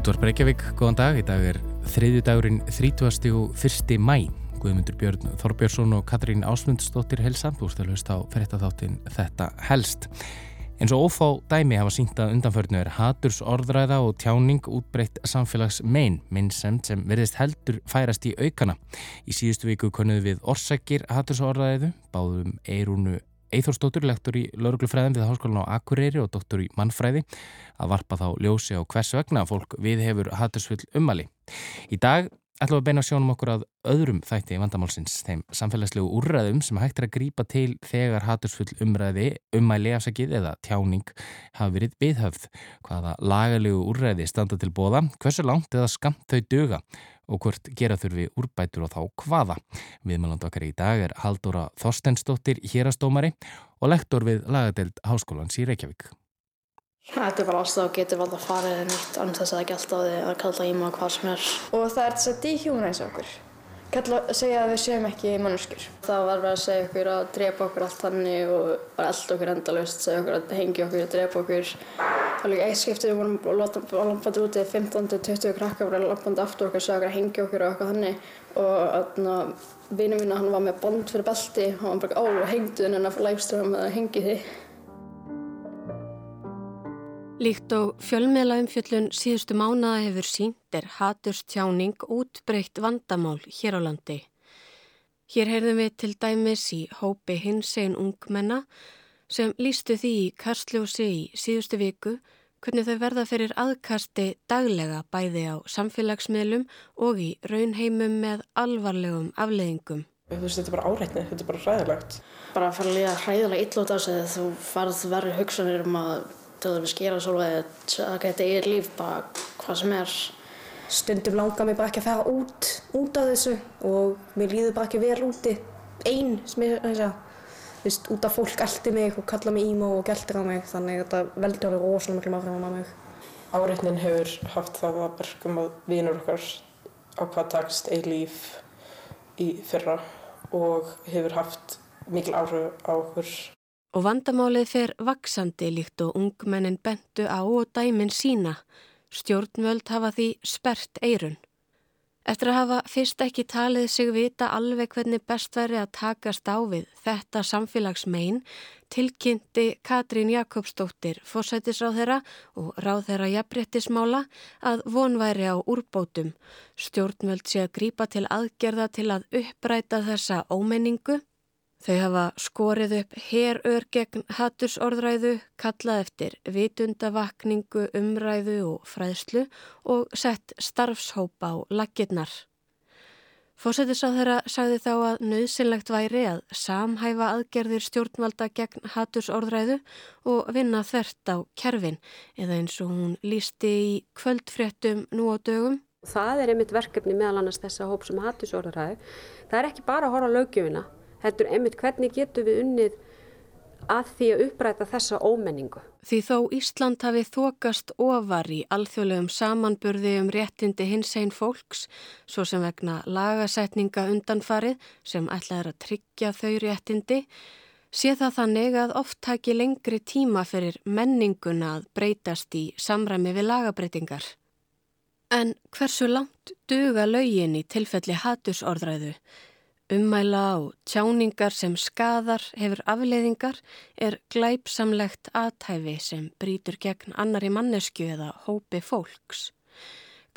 Útvarp Reykjavík, góðan dag. Í dag er þriðju dagurinn 30. og 1. mæ. Guðmundur Björn Þorbjörnsson og Katrín Ásmundsdóttir helsa. Þú ert að hlusta á fyrirtaþáttin Þetta helst. En svo ófá dæmi hafa sínt að undanförnu er haturs orðræða og tjáning útbreytt samfélags mein, minn sem sem verðist heldur færast í aukana. Í síðustu viku konuðu við orsakir haturs orðræðu, báðum Eirúnu Eithórsdóttur, lektor í lauruglufræðin við Háskólan á Akureyri og doktor í mannfræði að varpa þá ljósi á hvers vegna fólk við hefur hattursfull ummali. Í dag ætlum við að beina sjónum okkur að öðrum þætti vandamálsins, þeim samfélagslegu úrræðum sem hægt er að grípa til þegar hattursfull umræði, ummæli afsakið eða tjáning hafi verið viðhöfð. Hvaða lagalegu úrræði standa til bóða, hversu langt eða skamt þau döga og hvort gera þurfi úrbætur og þá hvaða. Viðmjöland okkar í dag er Haldóra Þorstensdóttir hérastómari og lektor við lagadeld Háskólans í Reykjavík. Þetta er bara ástæð og getur valda að fara eða nýtt annars þess að það ekki alltaf að að kalla í maður hvað sem er. Og það er þess að dehumanize okkur. Kalla að segja að við séum ekki mannskjur. Það var verið að segja okkur að drepa okkur allt hannig og bara elda okkur endalust, segja okkur að hengja okkur, að drepa okkur. Það var líka eitt skiptið, við vorum á lampandi úti 15-20 krakkar voru lampandi aftur okkur, segja okkur að hengja okkur og eitthvað hannig. Og vinnu mín hann var með bond fyrir belti og hann bara, ó, hengdu þinn Líkt og fjölmiðla umfjöllun síðustu mánaða hefur sínt er haturstjáning útbreykt vandamál hér á landi. Hér heyrðum við til dæmis í hópi hinsegin ungmenna sem lístu því í Karsljósi í síðustu viku hvernig þau verða fyrir aðkasti daglega bæði á samfélagsmiðlum og í raunheimum með alvarlegum afleðingum. Þú veist, þetta er bara áreitni, þetta er bara hræðilegt. Bara að fara að líða hræðilega illót á sig þegar þú farð verið hugsanir um að til að skera svolítið að þetta er líf bara hvað sem er. Stundum langar mér bara ekki að fara út út af þessu og mér líður bara ekki vel úti. Einn sem ég þess að Vist, út af fólk eldi mig og kalla mig ímó og geltir á mig þannig að þetta veldi alveg rosalega miklu áhrifum á mig. Áreitnin hefur haft það að verkum að vinur okkar á hvað takst einn líf í fyrra og hefur haft mikil áhrif á okkur Og vandamálið fer vaksandi líkt og ungmennin bentu á og dæmin sína. Stjórnvöld hafa því spert eirun. Eftir að hafa fyrst ekki talið sig vita alveg hvernig best væri að takast á við þetta samfélagsmein tilkynnti Katrín Jakobsdóttir fórsætisráðherra og ráðherra jafnbrettismála að vonværi á úrbótum. Stjórnvöld sé að grípa til aðgerða til að uppræta þessa ómenningu Þau hafa skorið upp herör gegn hattursorðræðu, kallað eftir vitundavakningu, umræðu og fræðslu og sett starfshópa á laggirnar. Fósætisáþurra sagði þá að nöðsynlegt væri að samhæfa aðgerðir stjórnvalda gegn hattursorðræðu og vinna þert á kerfin eða eins og hún lísti í kvöldfréttum nú á dögum. Það er einmitt verkefni meðal annars þessa hóp sem hattursorðræðu. Það er ekki bara að horfa á lögjöfina heldur einmitt hvernig getum við unnið að því að uppræta þessa ómenningu. Því þó Ísland hafi þokast ofar í alþjóðlegum samanburði um réttindi hins einn fólks, svo sem vegna lagasetninga undanfarið sem ætlaður að tryggja þau réttindi, sé það þannig að oft taki lengri tíma fyrir menninguna að breytast í samræmi við lagabreitingar. En hversu langt duga laugin í tilfelli hatursorðræðu? Ummæla og tjáningar sem skadar hefur afleiðingar er glæpsamlegt aðtæfi sem brítur gegn annari mannesku eða hópi fólks.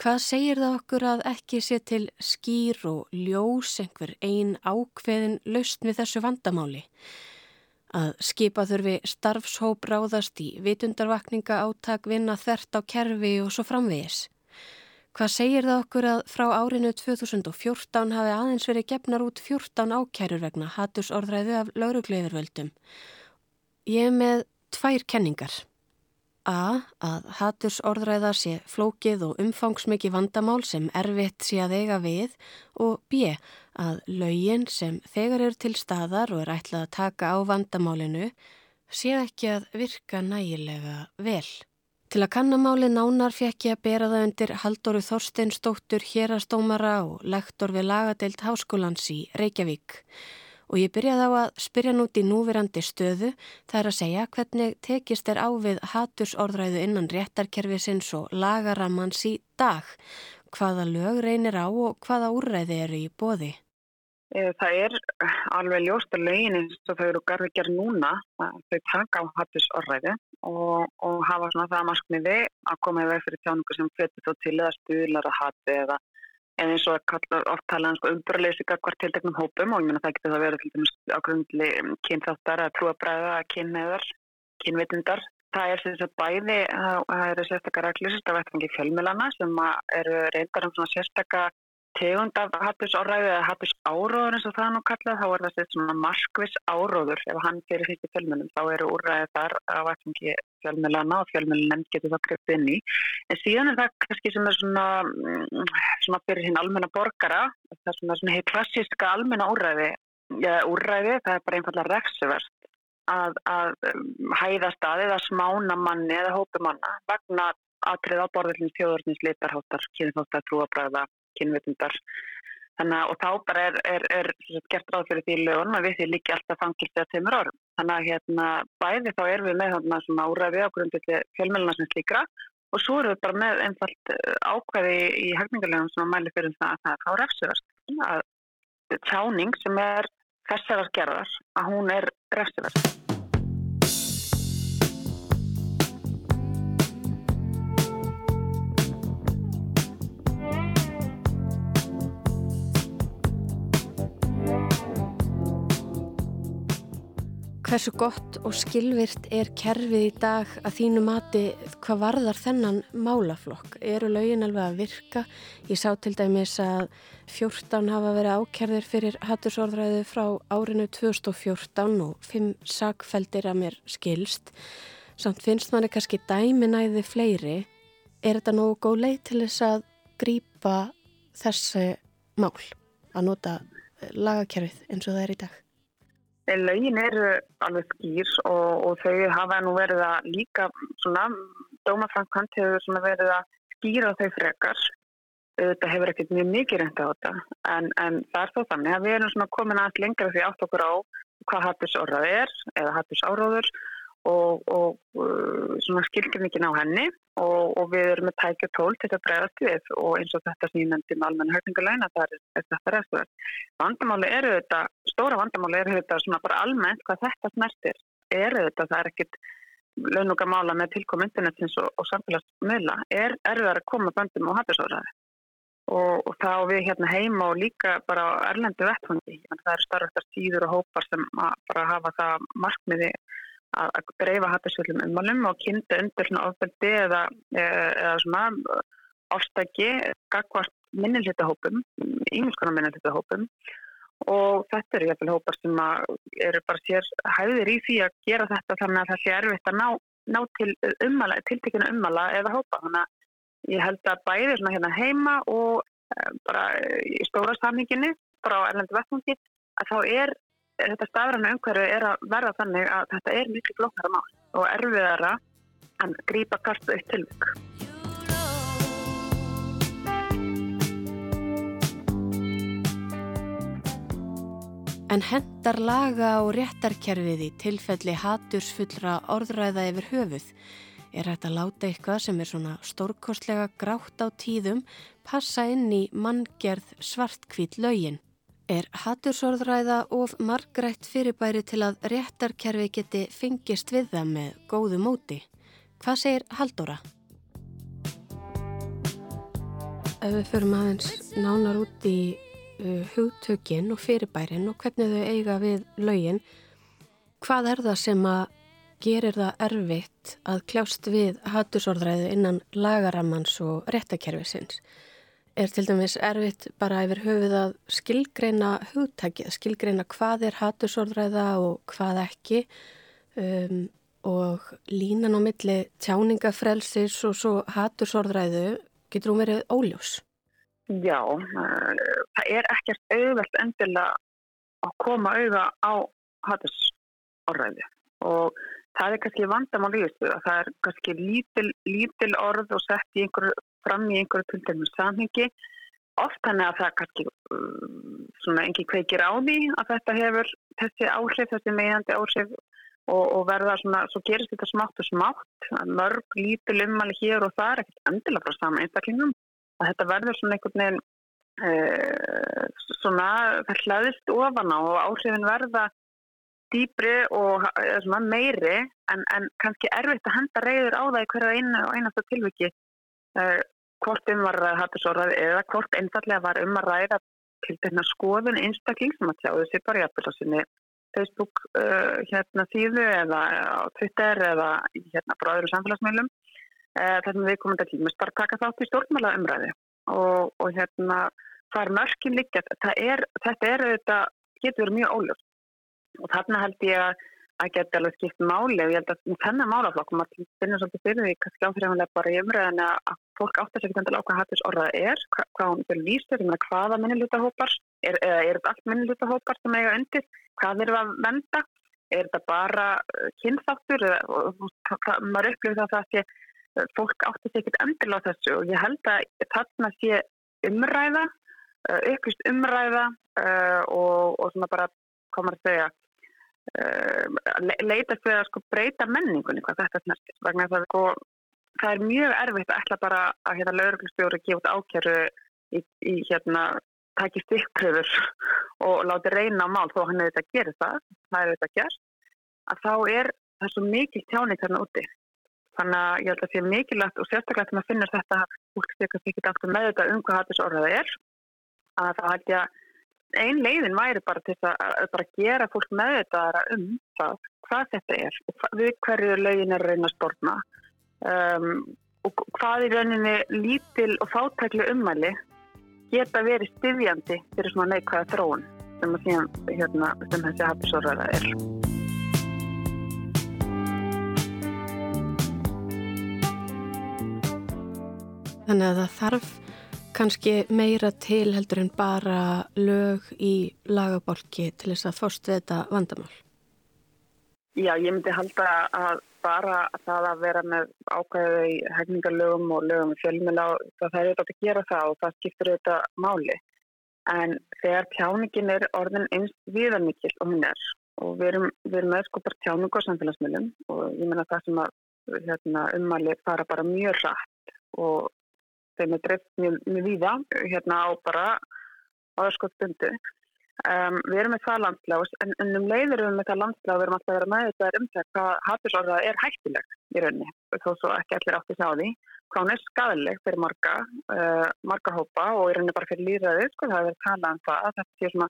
Hvað segir það okkur að ekki sé til skýr og ljós einhver ein ákveðin laust við þessu vandamáli? Að skipa þurfi starfshóp ráðast í vitundarvakninga áttak vinna þert á kerfi og svo framvegis. Hvað segir það okkur að frá árinu 2014 hafi aðeins verið gefnar út 14 ákærur vegna hattusorðræðu af laurugleifirvöldum? Ég er með tvær kenningar. A. Að hattusorðræða sé flókið og umfangsmikið vandamál sem erfitt sé að eiga við og B. Að laugin sem þegar eru til staðar og er ætlað að taka á vandamálinu sé ekki að virka nægilega vel. Til að kannamáli nánar fekk ég að bera það undir Halldóru Þorsteinsdóttur hérastómara og lektor við lagadeilt háskólans í Reykjavík. og ég byrjaði á að spyrja nút í núverandi stöðu það er að segja hvernig tekist er á við hatursorðræðu innan réttarkerfisins og lagarammans í dag, hvaða lög reynir á og hvaða úrræði eru í bóði. Eh, það er alveg ljóst að lögin eins og þau eru garði gerð núna þau taka á hattusorðræði og, og hafa svona það markmiði að koma í veg fyrir tjáningu sem fyrir þó til eða stuðlar að hatti eða en eins og að oft tala um sko, umbröðleysika hvort tilteknum hópum og ég menna það getur það verið til dæmis ágrundli kynþáttar að trúabræða, kynneðar, kynvitundar. Það er sem sagt bæði, það eru sérstakar reglur, sérstakar vettfangi fjölmilana sem eru reyndar um svona sérstakar tegund af hattusorðræðu eða hattusáróður eins og það nú kallað, þá er það svona markvis áróður ef hann fyrir fyrstu fjölmjölum, þá eru úrræðið þar að vatningi fjölmjölana og fjölmjölun getur það krept inn í. En síðan er það kannski sem er svona, mm, svona fyrir hinn almenna borgara, það er svona, svona heið klassíska almenna úrræði, ja, úrræði það er bara einfallega reksverst að, að um, hæða staðið að smána manni eða hópi manna vegna aðtrið á borðilins þjóðurnis litarháttar, kynþáttar, trúabræða kynvetundar. Þannig að og þá bara er, er, er, er gert ráð fyrir því lögun að við því líki alltaf fangilsi að tömur orðum. Þannig að hérna bæði þá erum við með þarna svona úræði á grundilli fjölmjöluna sem slíkra og svo erum við bara með einfalt eh, ákveði í hefningarlegum sem að mæli fyrir það að það er á refsivast. Að tjáning sem er þessar gerðar að hún er refsivast. Hversu gott og skilvirt er kerfið í dag að þínu mati hvað varðar þennan málaflokk? Eru lögin alveg að virka? Ég sá til dæmis að 14 hafa verið ákerðir fyrir hattusorðræðu frá árinu 2014 og 5 sagfældir að mér skilst. Samt finnst manni kannski dæminæði fleiri. Er þetta nógu góð leið til þess að grýpa þessi mál að nota lagakerfið eins og það er í dag? Laugin eru alveg skýr og, og þau hafa nú verið að líka svona, dómafrankant hefur verið að skýra þau frekar. Þetta hefur ekkert mjög mikið reynda á þetta en, en það er þó þannig að við erum komin aðeins lengra því átt okkur á hvað hattus orðað er eða hattus áróður og, og uh, skilgjörningin á henni og, og við erum með tækja tól til að bregðast við og eins og þetta nefndi með almenna höfningulegna það er, þetta restuverð. Vandamáli eru þetta, stóra vandamáli eru þetta svona bara almennt hvað þetta smertir eru þetta, það er ekkit launugamála með tilkom internetins og, og samfélagsmiðla, er erfiðar að koma bandum og hattusáraði og, og þá við hérna heima og líka bara erlendu vettfundi, það eru starfastar síður og hópar sem bara hafa það markmiði að dreifa hattisvöldum umvalum og kynnta undir svona ofbeldi eða, eða svona ástæki gagvart minnilhjóttahópum, ímjömskonar minnilhjóttahópum og þetta eru jáfnveil hópar sem eru bara sér hæðir í því að gera þetta þannig að það sé erfitt að ná, ná til ummala, tiltekinu ummala eða hópa. Þannig að ég held að bæði svona hérna heima og eh, bara í stóra samhenginni, bara á erlendu vettmungi, að þá er þetta stafræna umhverju er að verða þannig að þetta er miklu flokkara mál og erfiðara að grípa kartu eitt tilvík. En hendar laga og réttarkerfið í tilfelli hatursfullra orðræða yfir höfuð er hægt að láta eitthvað sem er svona stórkostlega grátt á tíðum passa inn í manngerð svartkvít laugin. Er hattursorðræða of margrætt fyrirbæri til að réttarkerfi geti fengist við það með góðu móti? Hvað segir Haldóra? Ef við förum aðeins nánar út í uh, hugtökin og fyrirbærin og hvernig þau eiga við laugin, hvað er það sem að gerir það erfitt að kljást við hattursorðræðu innan lagarammans og réttarkerfisins? Er til dæmis erfitt bara yfir höfuð að skilgreina hugtækið, skilgreina hvað er hattusorðræða og hvað ekki um, og línan á milli tjáningafrelsis og svo hattusorðræðu getur hún verið óljós? Já, það er ekkert auðvelt endilega að koma auða á hattusorðræðu og það er kannski vandamál í þessu að það er kannski lítil, lítil orð og sett í einhverju fram í einhverju tiltegnu samhengi oft þannig að það kannski um, svona engi kveikir á því að þetta hefur þessi áhrif, þessi meðandi áhrif og, og verða svona, svo gerist þetta smátt og smátt, mörg lítil ummali hér og það er ekkert endilega frá sama einstaklingum. Að þetta verður svona einhvern veginn uh, svona, það hlaðist ofan á og áhrifin verða dýbri og svona, meiri en, en kannski erfitt að henda reyður á það í hverja einu og einasta tilviki uh, hvort um var að hattu ræði eða hvort einfallega var um að ræða til þennan skoðun einstakling sem að tjáðu sér bara í aðbyrðasinni Facebook uh, hérna síðu eða á Twitter eða hérna frá öðru samfélagsmeilum uh, þar sem við komum til tímast bara taka þátt í stjórnmála umræði og, og hérna er mörkin líka þetta er, þetta er þetta getur mjög ólöft og þarna held ég að að geta alveg skipt máli og ég held að þennan málaflokk maður finnir svolítið fyrir því kannski áfriðanlega bara í umræðinu að fólk áttast ekki endilega á hvað hattis orðað er, hva, hvað hún vil lýstur, hvaða minnilutahópar, er, er þetta allt minnilutahópar sem eiga undir, hvað er það að venda, er þetta bara uh, kynþáttur, maður upplifir það að það sé, uh, fólk áttast ekki endilega á þessu og ég held að þarna sé umræða, uh, upplýst umræða og, og svona bara, hvað maður segja, leitast við að sko breyta menningunni hvað þetta snertir vegna það, sko, það er mjög erfitt að ætla bara að hérna lauruglustjóri gefa út ákjæru í, í hérna taki stikkpröfur og láti reyna á mál þó hann hefur þetta gerð það það er þetta gerð að þá er það svo mikil tjáning þarna úti. Þannig að ég held að það sé mikilvægt og sérstaklega þegar maður finnir þetta fólk sé ekki aftur með þetta um hvað hattis orðað er að það held ég að ein leiðin væri bara til að, að bara gera fólk með þetta um það, hvað þetta er við hverju leiðin er reyna að stórna um, og hvað í rauninni lítil og fátækli ummæli geta verið styfjandi fyrir svona neikvæða þróun sem að síðan hérna, sem þessi hafðisóraða er. Þannig að það þarf kannski meira til heldur en bara lög í lagabálki til þess að fórstu þetta vandamál? Já, ég myndi halda að bara það að vera með ákvæðu í hefningarlögum og lögum í fjölmjöla, það er auðvitað að gera það og það skiptir auðvitað máli. En þegar tjáningin er orðin eins viðarmikil og hún er og við erum, við erum með sko bara tjáning og samfélagsmiðlum og ég menna það sem að hérna, ummæli fara bara mjög rætt og þeim er dreift mjög, mjög víða hérna á bara aðskottstundu. Um, við erum með það landslás en, en um leiður við með það landslás við erum alltaf að vera með þetta um það hvað hattusorða er hættileg í rauninni þó svo ekki allir átti sjá því hvað hún er skadaleg fyrir marga uh, marga hópa og í rauninni bara fyrir líðræði sko það hefur talað um það að þetta sé svona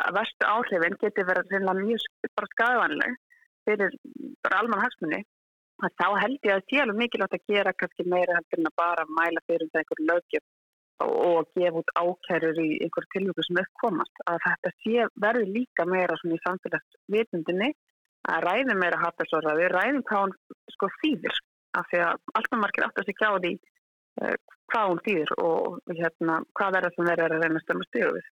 að verstu áhrifin geti verið mjög bara skadavanleg fyrir bara almann hagsmunni þá held ég að það sé alveg mikilvægt að gera kannski meira heldur en að bara mæla fyrir það einhverju lögjöf og að gefa út ákærur í einhverju tilvíku sem uppkomast að þetta sé verði líka meira svona í samfélagsvitundinni að ræði meira hattarsorðaði, ræðum hvað hún sko þýðir. Af því að alltaf margir átt að sig hjá því uh, hvað hún þýðir og hérna, hvað er það sem verður að reyna stöðum að stjóðu við.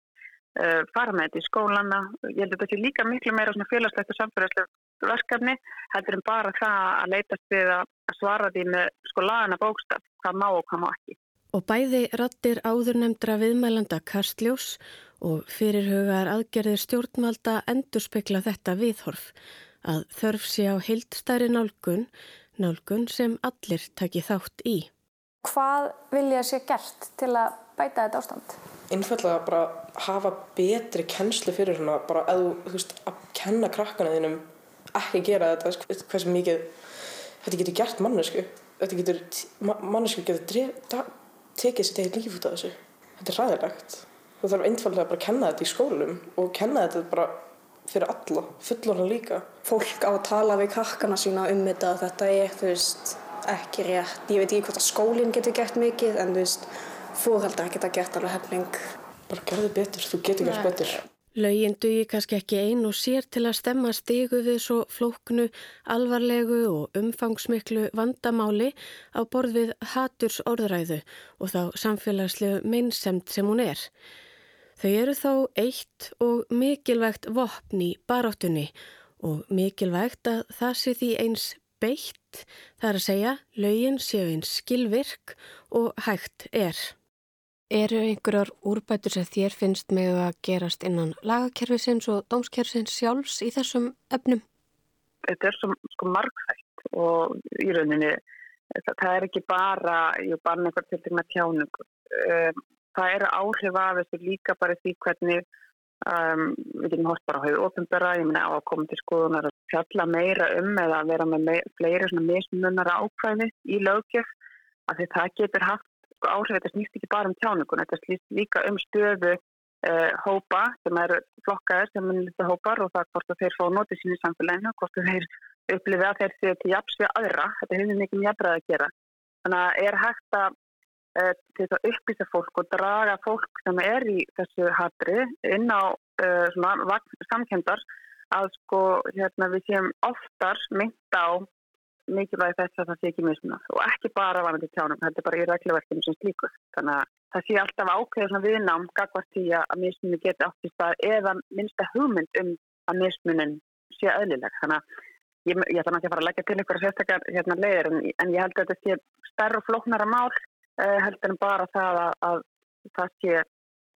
Uh, fara með þetta í skólana, ég held að þetta sé líka miklu meira svona félagslegt og samfélagslegt verkefni heldur en bara það að leitast við að svara því með sko lagana bókstaf, hvað má og hvað má ekki. Og bæði rattir áðurnemdra viðmælanda Karstljós og fyrirhugar aðgerðir stjórnvalda endurspekla þetta viðhorf að þörf sé á heildstæri nálgun, nálgun sem allir taki þátt í. Hvað vilja sé gert til að bæta þetta ástand? Innfællega bara hafa betri kennslu fyrir svona, bara að, veist, að kenna krakkana þínum ekki gera þetta sko, hversu mikið þetta getur gert mannesku þetta getur, mannesku getur tekið sér tegið líf út af þessu. Þetta er ræðilegt þú þarf einfallega bara að kenna þetta í skólum og kenna þetta bara fyrir alla fullorna líka. Fólk á að tala við krakkana sína um þetta þetta er, þú veist, ekki rétt. Ég veit ekki hvort að skólinn getur gert mikið en þú veist, fórhaldar geta gert alveg hefning bara gerði betur, þú getur gert betur Laugin dugi kannski ekki ein og sér til að stemma stigu við svo flóknu, alvarlegu og umfangsmiklu vandamáli á borð við haturs orðræðu og þá samfélagslegu meinsemt sem hún er. Þau eru þó eitt og mikilvægt vopn í baráttunni og mikilvægt að það sé því eins beitt, þar að segja laugin séu eins skilvirk og hægt er. Eru einhverjar úrbætur sem þér finnst með að gerast innan lagakerfisins og dómskerfisins sjálfs í þessum efnum? Þetta er svo sko margþægt og í rauninni það, það er ekki bara, ég banna eitthvað til því með tjáningu. Um, það eru áhrif af þessu líka bara því hvernig um, við getum hótt bara á höfu ofinbera, ég minna á að koma til skoðunar að fjalla meira um eða vera með me fleiri svona mismunara ákvæði í lögjöf af því það getur haft áhrif þetta snýst ekki bara um tjáningun, þetta snýst líka um stöðu uh, hópa sem eru flokkaðir sem munlita hópar og það hvort þeir fá notið sín í samfélaginu, hvort þeir upplifi að þeir séu til jafs við aðra, þetta hefur mikið mjög jafnræð að gera. Þannig að er hægt að uh, að upplýsa fólk og draga fólk sem er í þessu hatri inn á uh, samkendar að sko hérna, við séum oftar mynd á mikilvægi þess að það sé ekki mismunað og ekki bara vanandi tjánum, þetta er bara í regluverkinu sem slíkur. Þannig að það sé alltaf svona viðnám gagvart því að mismunni geti átt í stað eða minnsta hugmynd um að mismunin sé öðlileg. Þannig að ég, ég ætla náttúrulega að fara að leggja til ykkur sérstakar hérna leiðir en, en ég held að þetta sé stærra og flóknara mál uh, heldur en bara það að, að það sé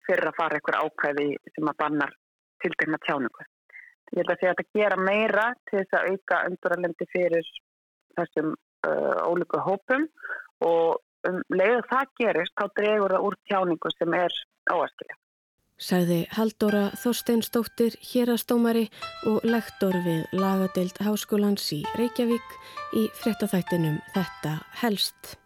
fyrir að fara ykkur ákveði sem að bannar tiltegna tjáningu. Ég held að sé að þetta gera meira til þess að auka unduralendi fyrir þessum uh, ólíku hópum og um leiðu það gerist þá dregur það úr tjáningu sem er áaskilega. Sæði Haldóra Þorsteinsdóttir hérastómari og lektor við lagadeild Háskólans í Reykjavík í frettathættinum Þetta helst.